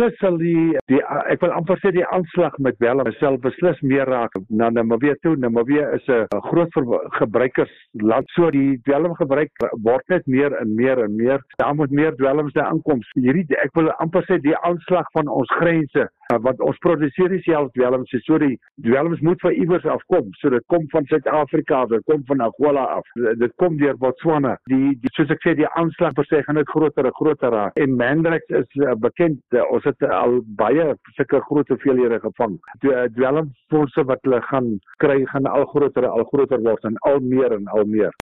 beslis sal die die ek wil amper sê die aanslag met Welm sal beslis meer raak na Namibië toe. Namibië is 'n groot gebruikersland. So die dwelm gebruik word net meer en meer en meer. Daar moet meer dwelms daar aankom. Hierdie ek wil amper sê die aanslag van ons grense wat ons produseer self dwelms, so die dwelms moet van iewers afkom. So dit kom van Suid-Afrika, dit kom van Angola af. Dit kom deur Botswana. Die, die soos ek sê die aanslag per se gaan net groter en groter raak. En Mandrax is uh, bekend. Uh, ons het al baie sulke groot hoeveelhede gevang. Die uh, dwelmfondse wat hulle gaan kry gaan al groter al groter word en al meer en al meer.